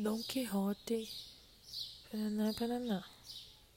Don Quixote. paraná, paraná.